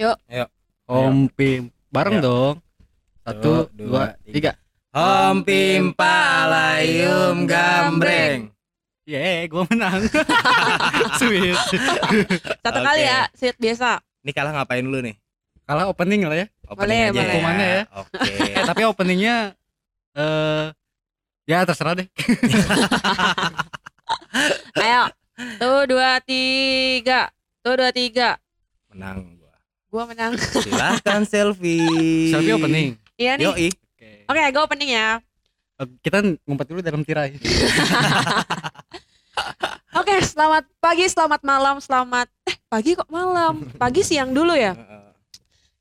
Yuk. Ayo. Om Pim. Bareng Ayo. dong. Satu, dua, dua, tiga. Om Pimpa Layum Gambreng. Yeay, gua menang. Sweet. Satu Oke. kali ya, sit biasa. Ini kalah ngapain dulu nih? Kalah opening lah ya. Opening Boleh, boleh. Hukumannya ya. Oke. Eh, tapi openingnya eh ya terserah deh. Ayo. Tuh dua tiga. Tuh dua tiga. Menang gua. Gua menang. Silahkan selfie. Selfie opening. Iya nih. Yoi. Oke. Oke, gue opening ya. Eh, Kita ngumpet dulu dalam tirai. Oke, selamat pagi, selamat malam, selamat eh pagi kok malam. Pagi siang dulu ya. Heeh.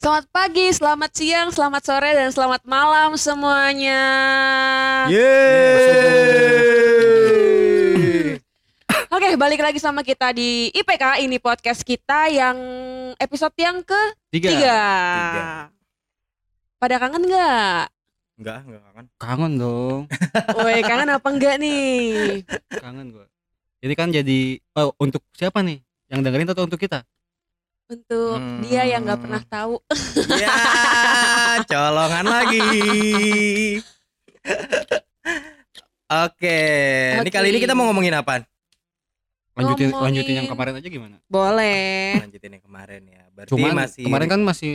Selamat pagi, selamat siang, selamat sore dan selamat malam semuanya. Yeay. Oke, balik lagi sama kita di IPK ini podcast kita yang episode yang Tiga. ketiga. Tiga. Pada kangen nggak? Enggak, enggak kan. Kangen dong. Woi, kangen apa enggak nih? Kangen gua. Ini kan jadi oh, untuk siapa nih? Yang dengerin atau untuk kita? Untuk Hmm. dia yang nggak pernah tahu. Ya, colongan lagi. Oke, ini Oke. kali ini kita mau ngomongin apa? Lanjutin Ngomongin. lanjutin yang kemarin aja gimana? Boleh. Lanjutin yang kemarin ya. Berarti Cuman masih kemarin kan masih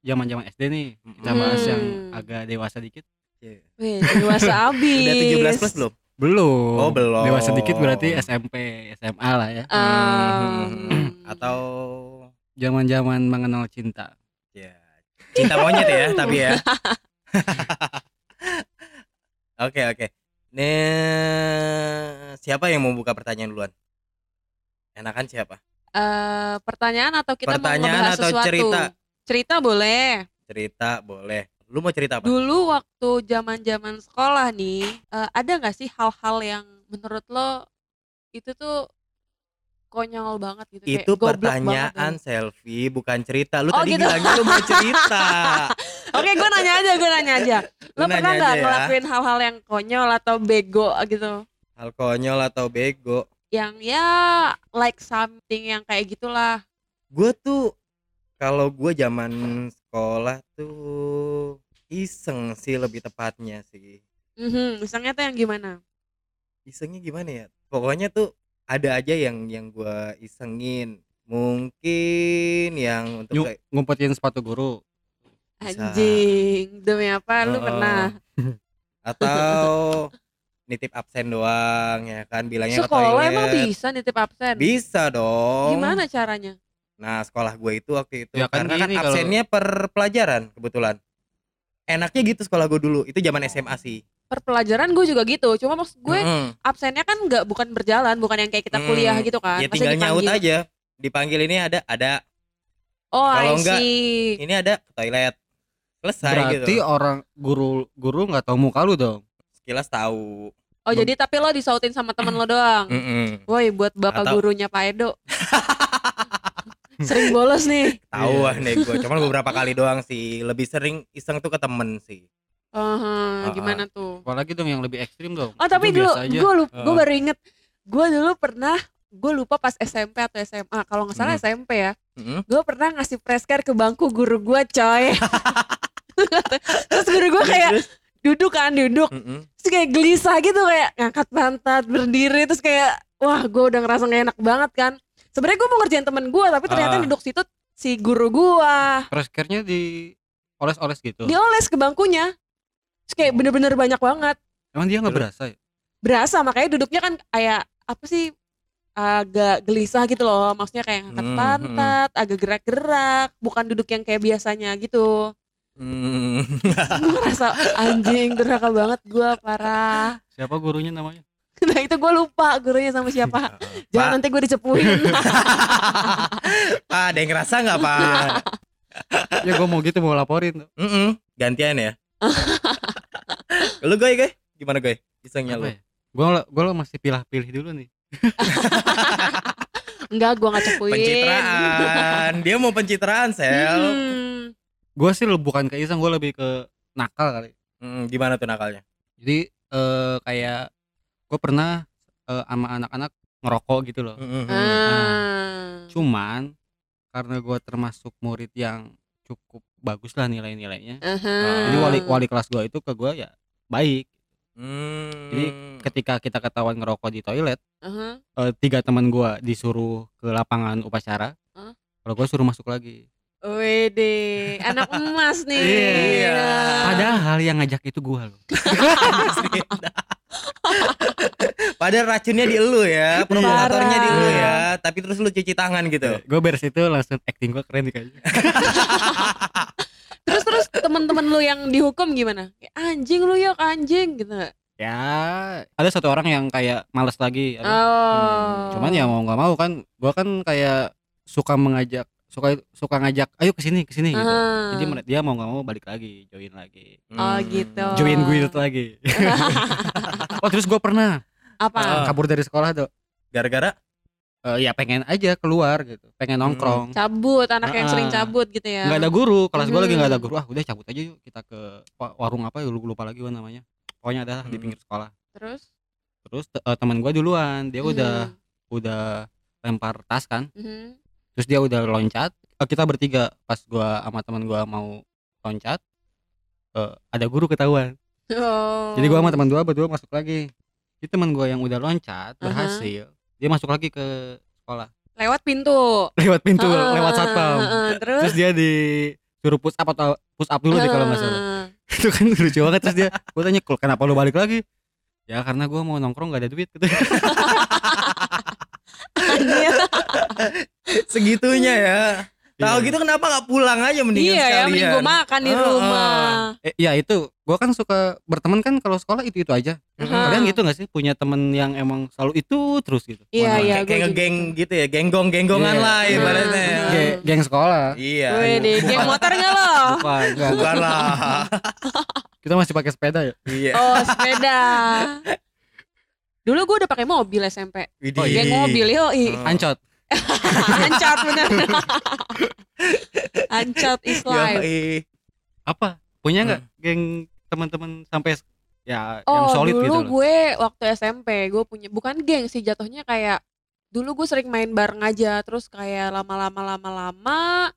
zaman-zaman SD nih. Kita bahas yang Hmm. agak dewasa dikit. Iya. Wih, dewasa abis. udah 17 plus belum? Belum. Oh, belum. Dewasa dikit berarti SMP, SMA lah ya. Um, Atau Zaman-zaman mengenal cinta. ya cinta monyet ya, tapi ya. Oke, oke. Nih, siapa yang mau buka pertanyaan duluan? Enakan siapa? eh, pertanyaan atau kita Pertanyaan mau atau sesuatu? cerita? Cerita boleh. Cerita boleh. Lu mau cerita apa? Dulu waktu zaman-zaman sekolah nih, eh, ada nggak sih hal-hal yang menurut lo itu tuh konyol banget gitu? kayak Itu goblok pertanyaan banget selfie, bukan cerita. Lu Oh, tadi gitu. bilangnya lu mau cerita. Oke, gue nanya aja, gue nanya aja. Lo Lu pernah nggak ya. ngelakuin hal-hal yang konyol atau bego gitu? Hal konyol atau bego. Yang ya like something yang kayak gitulah. Gue tuh kalau gue zaman sekolah tuh iseng sih lebih tepatnya sih. Mhm, misalnya tuh yang gimana? Isengnya gimana ya? Pokoknya tuh ada aja yang yang gue isengin. Mungkin yang untuk Nyu- kayak ngumpetin sepatu guru. Bisa. Anjing, demi apa? Lu Heeh. pernah? atau nitip absen doang ya kan bilangnya ke Sekolah toilet. emang bisa nitip absen? Bisa dong. Gimana caranya? Nah, sekolah gue itu waktu itu Ya kan karena kan gini, kalau- absennya per pelajaran kebetulan. Enaknya gitu sekolah gue dulu. Itu zaman SMA sih. Per pelajaran gue juga gitu. Cuma maksud gue Mm-mm. absennya kan nggak bukan berjalan, bukan yang kayak kita Hmm, kuliah gitu kan. Ya Pasti tinggal nyaut aja. Dipanggil ini ada ada Oh, Kalau I enggak, ini ada ke toilet. Selesai Berarti gitu. orang guru guru nggak tahu muka lu dong. Sekilas tahu. Oh, jadi tapi lo disautin sama temen lo doang. Mm-mm. Woi, buat bapak Atau- gurunya Pak Edo. Sering bolos nih. Tahu Iya. ah nih gue. Cuman beberapa kali doang sih. Lebih sering iseng tuh ke temen sih. Oh, Ah, gimana tuh? Apalagi dong yang lebih ekstrim dong. Oh, tapi dulu gue lupa, gue baru inget. Gue dulu pernah, gue lupa pas SMP atau SMA. Kalau nggak salah Hmm. SMP ya. Mm-mm. Gue pernah ngasih preskar ke bangku guru gue, coy. Terus guru gue kayak duduk kan, duduk. mm-mm. Terus kayak gelisah gitu kayak ngangkat pantat, berdiri terus kayak wah, gue udah ngerasa gak enak banget kan. Sebenarnya gue mau ngerjain temen gue, tapi ternyata Ah. duduk situ si guru gue Preskernya di oles-oles gitu. dioles ke bangkunya. Terus kayak bener-bener banyak banget. Emang dia nggak Terus? berasa ya? Berasa makanya duduknya kan kayak apa sih agak gelisah gitu loh. Maksudnya kayak ngangkat Hmm, pantat, agak gerak-gerak, bukan duduk yang kayak biasanya gitu. Mm. Gue ngerasa anjing durhaka banget gue parah. Siapa gurunya namanya? Nah itu gue lupa gurunya sama siapa. Jangan Pak, nanti gue dicepuin. Pak, ada yang ngerasa nggak Pak? ya gue mau gitu mau laporin. Mm-mm. Gantian ya. lu gue gue gimana gue? Isengnya lu? Ya? Gue gue masih pilah-pilih dulu nih. Enggak, gue gak cepuin. Pencitraan. Dia mau pencitraan, Sel. Hmm. Gue sih bukan ke iseng, gue lebih ke nakal kali. Mm, gimana tuh nakalnya? Jadi eh, kayak gue pernah eh, sama anak-anak ngerokok gitu loh. Mm-mm. Ah. Cuman karena gue termasuk murid yang cukup bagus lah nilai-nilainya Aha. jadi wali wali kelas gue itu ke gue ya baik Hmm. Jadi ketika kita ketahuan ngerokok di toilet Aha. eh, tiga teman gue disuruh ke lapangan upacara Hah? kalau gue suruh masuk lagi Wede, anak emas nih. Iya. Nah. padahal yang ngajak itu gue loh Padahal racunnya di elu ya, provokatornya di elu ya, tapi terus lu cuci tangan gitu. gue beres itu langsung acting gue keren kayaknya Terus terus teman-teman lu yang dihukum gimana? Kayak, anjing lu ya anjing gitu ya ada satu orang yang kayak males lagi Oh. cuman ya mau nggak mau kan gue kan kayak suka mengajak suka suka ngajak ayo ke sini ke sini gitu jadi dia mau nggak mau balik lagi join lagi Oh, gitu. join guild lagi oh terus gue pernah Apa? Ah. kabur dari sekolah tuh Gara-gara Eh, ya pengen aja keluar gitu pengen nongkrong Cabut, anak yang Ah. sering cabut gitu ya. nggak ada guru kelas gue lagi nggak ada Hmm. guru ah udah cabut aja yuk kita ke wa- warung apa ya lupa lupa lagi gua namanya pokoknya adalah di Hmm. pinggir sekolah Terus? terus te- eh, teman gue duluan dia udah Mhm. udah lempar tas kan Mhm. Terus dia udah loncat Eh, kita bertiga pas gua sama teman gua mau loncat eh, ada guru ketahuan Oh. jadi gua sama teman gua berdua masuk lagi jadi teman gua yang udah loncat Aha. berhasil dia masuk lagi ke sekolah lewat pintu. lewat pintu Heeh, lewat satpam heeh, Terus? terus dia disuruh push up atau push up dulu deh kalau nggak salah Heeh. itu kan lucu banget terus dia gue tanya "Kul, kenapa lu balik lagi ya karena gua mau nongkrong gak ada duit gitu. Segitunya ya. Tahu Iya. gitu kenapa nggak pulang aja mendingan Iya ya, sekalian. mending gue makan di Heeh. rumah. eh, ya itu gua kan suka berteman kan kalau sekolah itu itu aja Heeh. kalian gitu gak sih punya temen yang emang selalu itu terus gitu Iya, Kayak- iya, kayak juga ngegeng gitu ya, genggong genggongan Iya. lah ibaratnya. Heeh. ya. Ge- geng sekolah Iya. Wih, deh, geng motor gak lo? bukan enggak, enggak. Bukan lah. kita masih pakai sepeda ya Iya. Oh, sepeda. Dulu gue udah pakai mobil SMP. Widih. Oh, iya. Geng mobil, yo. Oh. ancot Ancot bener. Ancot is life. Yoi. apa punya nggak geng teman-teman sampai ya yang Oh, solid dulu gitu loh gue waktu SMP gue punya bukan geng sih jatuhnya kayak dulu gue sering main bareng aja terus kayak lama-lama lama-lama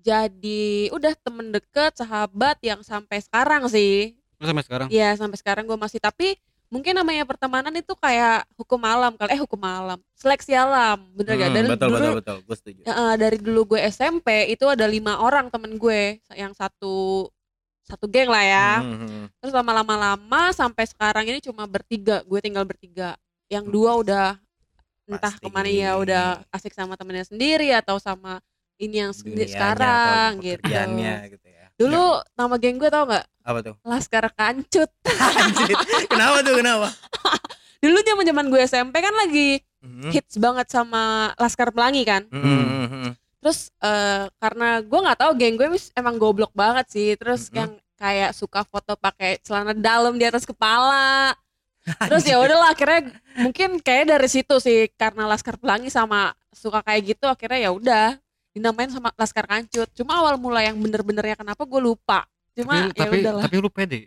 jadi udah temen deket sahabat yang sampai sekarang sih Terus sampai sekarang Iya sampai sekarang gue masih tapi mungkin namanya pertemanan itu kayak hukum alam kali eh hukum alam seleksi alam bener gak Hmm, dari betul, dulu betul betul gue setuju. Ya, eh, dari dulu gue SMP itu ada lima orang temen gue yang satu satu geng lah ya Hmm, hmm, hmm. terus lama-lama lama sampai sekarang ini cuma bertiga gue tinggal bertiga yang dua udah entah Pasti. ke mana ya udah asik sama temennya sendiri atau sama ini yang Dunianya sekarang gitu gitu ya. dulu nama geng gue tau nggak Apa tuh? Laskar Kancut Anjir. kenapa tuh kenapa? dulu zaman zaman gue SMP kan lagi Hmm. hits banget sama Laskar Pelangi kan Hmm, hmm, hmm. terus eh, karena gue nggak tahu geng gue emang goblok banget sih terus Mm-mm. yang kayak suka foto pakai celana dalam di atas kepala terus ya udahlah akhirnya mungkin kayak dari situ sih karena Laskar Pelangi sama suka kayak gitu akhirnya ya udah dinamain sama Laskar Kancut. Cuma awal mula yang bener-benernya kenapa gue lupa. Cuma tapi ya tapi, udahlah. tapi lu pede.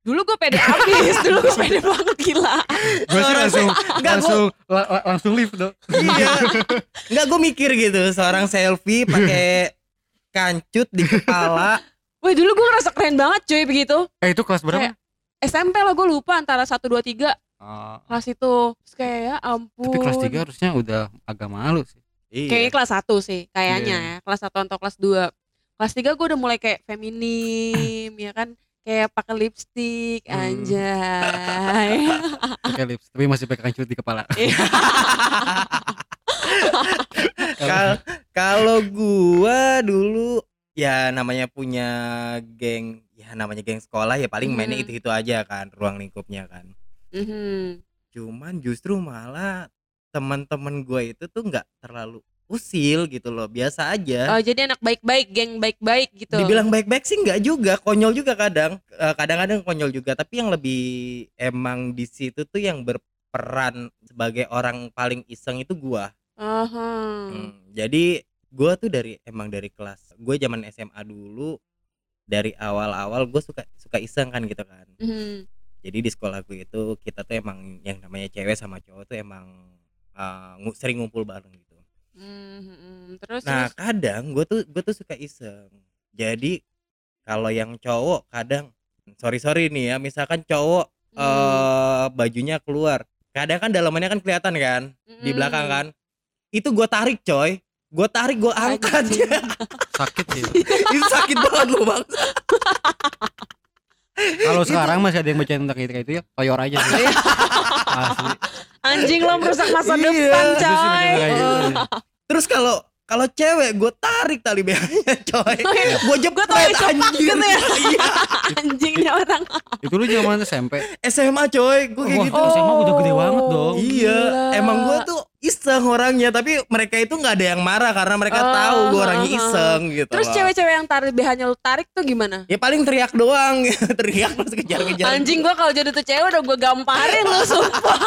Dulu gue pede abis dulu gue pede banget gila. Gue sih langsung Enggak, gua- langsung la- la- langsung lift dong Iya. Enggak gue mikir gitu, seorang selfie pakai kancut di kepala. Wih dulu gue ngerasa keren banget cuy begitu. Eh itu kelas berapa? Kayak- SMP lah gue lupa antara 1, 2, 3 Ah, kelas itu. Terus kayak ya ampun tapi kelas 3 harusnya udah agak malu sih Kayaknya kelas 1 sih kayaknya Iya. ya Kelas 1 atau kelas 2 Kelas 3 gue udah mulai kayak feminim ya kan Kayak pakai lipstick Hmm. anjay pakai lips tapi masih pakai kancut di kepala Kal- Kalau gua dulu ya namanya punya geng, ya namanya geng sekolah ya paling mainnya Mhm. itu-itu aja kan, ruang lingkupnya kan. Mhm. Cuman justru malah teman-teman gua itu tuh nggak terlalu usil gitu loh, biasa aja. Oh jadi anak baik-baik Geng baik-baik gitu Dibilang baik-baik sih nggak juga, konyol juga kadang. Eh, Kadang-kadang konyol juga, tapi yang lebih emang di situ tuh yang berperan sebagai orang paling iseng itu gua. Aha. Hmm, jadi gua tuh dari emang dari kelas gue zaman SMA dulu dari awal-awal gue suka suka iseng kan gitu kan Mhm. jadi di sekolah gue itu kita tuh emang yang namanya cewek sama cowok tuh emang uh, sering ngumpul bareng gitu Hmm, hmm, hmm. terus Nah terus kadang gue tuh gue tuh suka iseng. Jadi kalau yang cowok kadang sorry sorry nih ya misalkan cowok Hmm. eh bajunya keluar. Kadang kan dalamannya kan kelihatan kan di Mm-mm. belakang kan. Itu gue tarik coy. Gue tarik gue angkat. Sakit sih itu sakit banget loh bang. kalau sekarang masih ada yang bacain tentang itu kayak itu ya toyor aja sih. asli Anjing lo merusak masa Iya. depan coy. gitu sih. Terus kalau kalau cewek gue tarik tali BH-nya coy. Oh, iya. Gue jepret cepat anjir. gitu ya. Iya. Anjingnya orang. itu lu zaman SMP SMA coy. Gue kayak Wah, gitu. oh. SMA udah gede banget dong. Iya, gila. emang gue tuh iseng orangnya, tapi mereka itu nggak ada yang marah karena mereka Oh, tahu gue orangnya ha, ha. iseng gitu. Terus cewek-cewek yang tarik BH-nya lu tarik tuh gimana? ya paling teriak doang, teriak terus kejar-kejar. Anjing gua kalau jadi tuh cewek udah gua gamparin lu sumpah.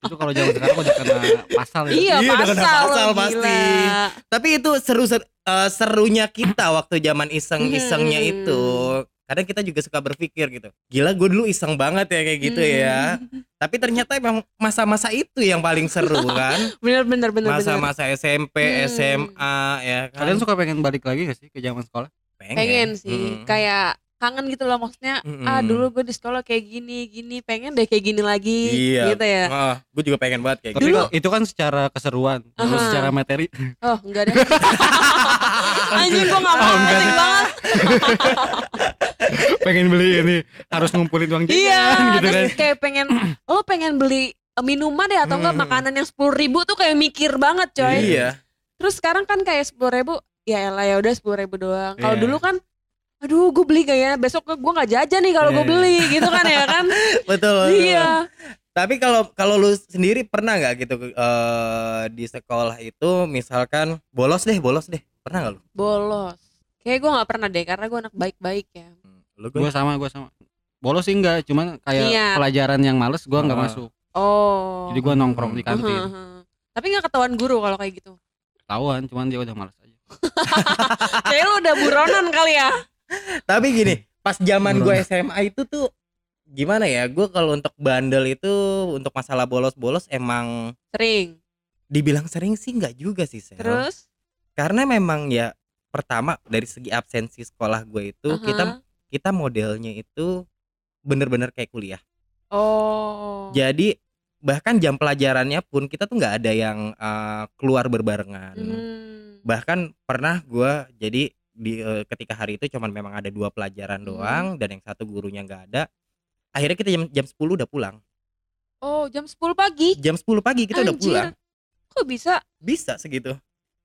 itu kalau zaman sekarang udah kena pasal ya iya, Iya, udah kena pasal, pasal pasti. gila. Tapi itu seru ser- eh, serunya kita waktu zaman iseng-isengnya Hmm. itu. Kadang kita juga suka berpikir gitu. Gila gue dulu iseng banget ya kayak gitu ya. Hmm. Tapi ternyata emang masa-masa itu yang paling seru kan. Bener bener bener. Masa-masa SMP, Hmm. SMA ya kan. kalian suka pengen balik lagi gak sih ke zaman sekolah Pengen sih, Hmm. kayak kangen gitu loh maksudnya. Mm-mm. Ah dulu gue di sekolah kayak gini gini, pengen deh kayak gini lagi. Iya. Gitu ya. Ah, gue juga pengen banget kayak tapi gitu. itu kan secara keseruan terus Aha. secara materi Oh enggak deh. Anjing gua gak Oh, mau banget. pengen beli ini harus ngumpulin uang jajan Iya, gitu kan kayak pengen lo pengen beli minuman deh atau enggak Hmm. makanan yang sepuluh ribu tuh kayak mikir banget coy. Iya. Terus sekarang kan kayak sepuluh ribu, ya elah ya udah sepuluh ribu doang. Kalau Iya. dulu kan, aduh gue beli gak ya? Besok gue nggak jajan nih kalau gue Iya. beli gitu kan ya kan? Betul. betul. iya. Tapi kalau kalau lu sendiri pernah nggak gitu eh, di sekolah itu misalkan bolos deh, bolos deh. Pernah nggak lu? Bolos. Kayak gue nggak pernah deh karena gue anak baik-baik ya. Lu gue sama gue sama bolos sih enggak cuman kayak Niat. pelajaran yang males gue nggak Ah. masuk Oh. jadi gue nongkrong di Uh-huh, kantin uh-huh. Tapi nggak ketahuan guru kalau kayak gitu. ketahuan cuman dia udah males aja Kayak lu udah buronan kali ya. Tapi gini, pas zaman gue. SMA itu tuh gimana ya? Gue kalau untuk bandel itu untuk masalah bolos-bolos emang Sering. dibilang sering sih nggak juga sih, Sel. Terus? Karena memang ya pertama dari segi absensi sekolah gue itu Aha. kita kita modelnya itu bener-bener kayak kuliah. Oh. Jadi bahkan jam pelajarannya pun kita tuh nggak ada yang uh, keluar berbarengan. Hmm. Bahkan pernah gua jadi di uh, ketika hari itu cuman memang ada dua pelajaran Hmm. doang dan yang satu gurunya nggak ada. Akhirnya kita jam jam 10 udah pulang. Oh jam 10 pagi. Jam 10 pagi kita udah Anjir. pulang. Kok bisa? Bisa segitu.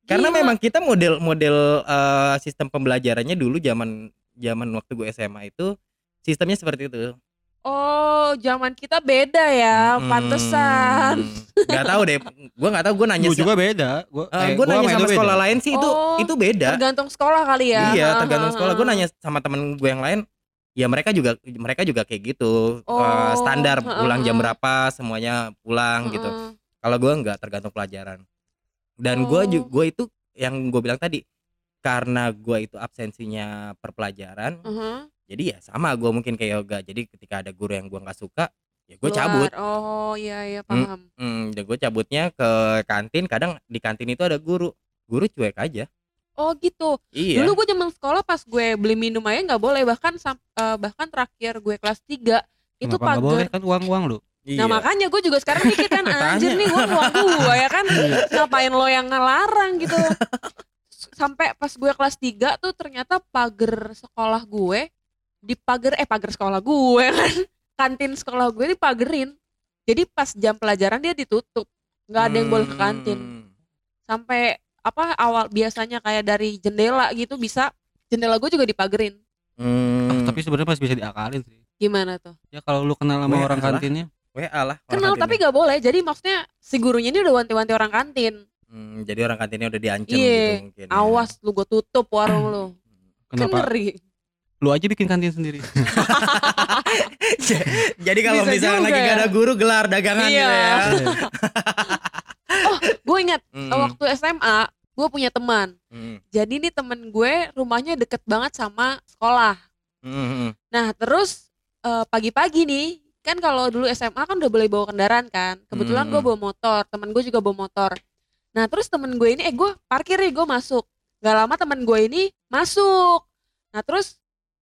Karena Gila. memang kita model-model uh, sistem pembelajarannya dulu zaman zaman waktu gue SMA itu sistemnya seperti itu. Oh, zaman kita beda ya, Hmm. pantesan. Gak tahu deh. Gua nggak tahu gue nanya gue juga beda gue Eh, gue nanya sama sekolah lain sih itu Oh, itu beda. Tergantung sekolah kali ya. Iya, tergantung sekolah. Gue nanya sama temen gue yang lain, ya mereka juga mereka juga kayak gitu. Oh, Eh, standar ha, ha, pulang jam berapa, semuanya pulang gitu. Kalau gue nggak tergantung pelajaran. Dan gue Oh. juga gue itu yang gue bilang tadi karena gue itu absensinya per pelajaran, Heeh. jadi ya sama gue mungkin kayak yoga. Jadi ketika ada guru yang gue nggak suka, ya gue cabut. Oh, iya iya paham. Hmm, ya gue cabutnya ke kantin. Kadang di kantin itu ada guru. Guru cuek aja. Oh, gitu. Iya. Dulu gue zaman sekolah pas gue beli minum aja nggak boleh bahkan eh, bahkan terakhir gue kelas 3 itu Kenapa nggak boleh pagar. kan uang uang lu Iya. Nah makanya gue juga sekarang mikir kan anjir nih uang uang gue ya kan? Ngapain lo yang ngelarang gitu? Sampai pas gue kelas 3 tuh ternyata pagar sekolah gue di pagar eh pagar sekolah gue kan? Kantin sekolah gue dipagerin. Jadi pas jam pelajaran dia ditutup. Nggak ada yang boleh ke kantin. Hmm. sampai apa awal biasanya kayak dari jendela gitu bisa jendela gue juga dipagerin. Hmm. Ah, tapi sebenarnya masih bisa diakalin sih. Gimana tuh? Ya kalau lu kenal sama Weh, orang kantinnya WA lah. kenal kantinnya. tapi nggak boleh jadi maksudnya si gurunya ini udah wanti-wanti orang kantin Hmm, jadi orang kantinnya udah diancam Iya, gitu mungkin. ya. awas lu gue tutup warung lu kan kenapa ngeri lu aja bikin kantin sendiri jadi kalau Bisa misalnya lagi ya. gak ada guru gelar dagangan Iya. gitu ya. gue ingat Hmm. waktu SMA gue punya teman Hmm. jadi nih temen gue rumahnya deket banget sama sekolah Hmm, hmm. nah terus eh, pagi-pagi nih kan kalau dulu SMA kan udah boleh bawa kendaraan kan kebetulan Hmm. gue bawa motor temen gue juga bawa motor Nah terus temen gue ini, eh gue parkir nih gue masuk. Gak lama temen gue ini masuk. Nah terus,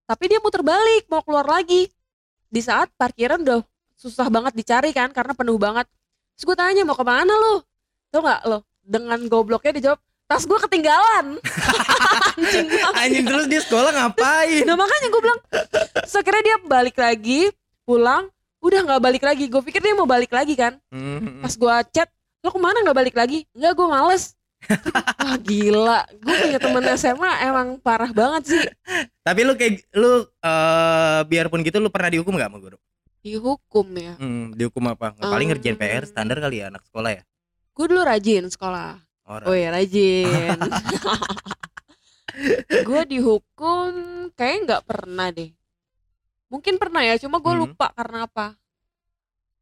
tapi dia muter balik mau keluar lagi. Di saat parkiran udah susah banget dicari kan karena penuh banget. Terus gue tanya mau ke mana lo? Tau gak lo? Dengan gobloknya dijawab, tas gue ketinggalan. Anjing banget. Anjing terus dia sekolah ngapain? Nah makanya gue bilang, terus akhirnya dia balik lagi, pulang, udah nggak balik lagi. Gue pikir dia mau balik lagi kan. Hmm. Pas gue chat, lo ke mana nggak balik lagi? Enggak, gue males. Wah gila, gue punya temen SMA emang parah banget sih. Tapi lu kayak lu eh biarpun gitu lu pernah dihukum gak sama guru? Dihukum ya. Hmm, dihukum apa? Paling ngerjain. PR standar kali ya anak sekolah ya. Gue dulu rajin sekolah. Orang. Oh ya rajin. gue dihukum kayaknya nggak pernah deh. Mungkin pernah ya, cuma gue Hmm. lupa karena apa.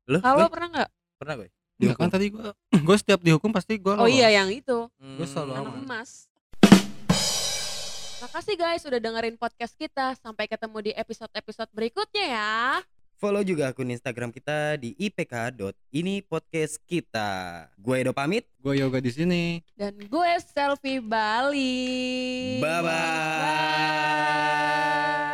Lu Kalau pernah nggak? pernah gue? Enggak kan tadi gue gue setiap dihukum pasti gue Oh iya yang itu. Gue selalu Anak aman. emas. Makasih guys sudah dengerin podcast kita. Sampai ketemu di episode-episode berikutnya ya. Follow juga akun Instagram kita di ipk.ini podcast kita. Gue Edo pamit. Gue yoga di sini. Dan gue selfie Bali. Bye-bye. Bye.